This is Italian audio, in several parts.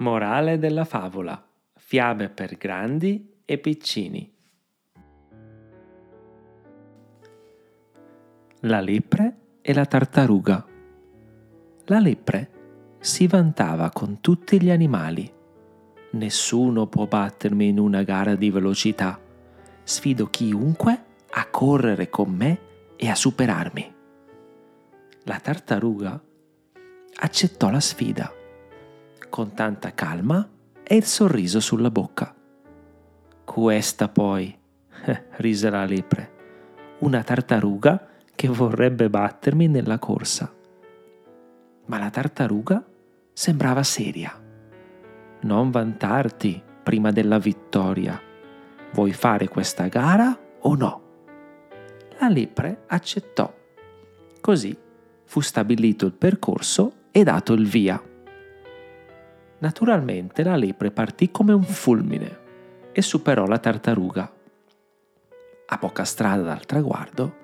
Morale della favola. Fiabe per grandi e piccini. La lepre e la tartaruga. La lepre si vantava con tutti gli animali. Nessuno può battermi in una gara di velocità. Sfido chiunque a correre con me e a superarmi. La tartaruga accettò la sfida con tanta calma e il sorriso sulla bocca. Questa poi, rise la lepre, una tartaruga che vorrebbe battermi nella corsa. Ma la tartaruga sembrava seria. Non vantarti prima della vittoria. Vuoi fare questa gara o no? La lepre accettò. Così fu stabilito il percorso e dato il via. Naturalmente la lepre partì come un fulmine e superò la tartaruga. A poca strada dal traguardo,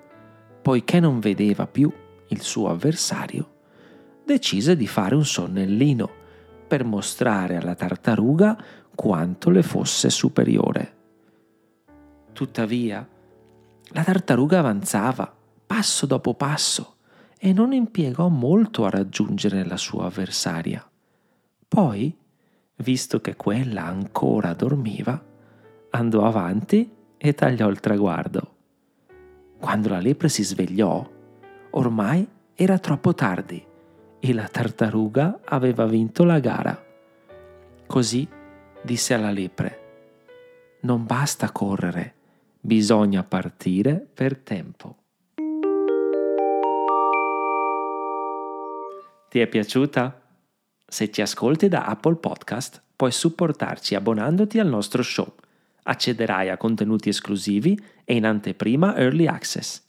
poiché non vedeva più il suo avversario, decise di fare un sonnellino per mostrare alla tartaruga quanto le fosse superiore. Tuttavia, la tartaruga avanzava passo dopo passo e non impiegò molto a raggiungere la sua avversaria. Poi, visto che quella ancora dormiva, andò avanti e tagliò il traguardo. Quando la lepre si svegliò, ormai era troppo tardi e la tartaruga aveva vinto la gara. Così disse alla lepre, non basta correre, bisogna partire per tempo. Ti è piaciuta? Se ci ascolti da Apple Podcast, puoi supportarci abbonandoti al nostro show. Accederai a contenuti esclusivi e in anteprima Early Access.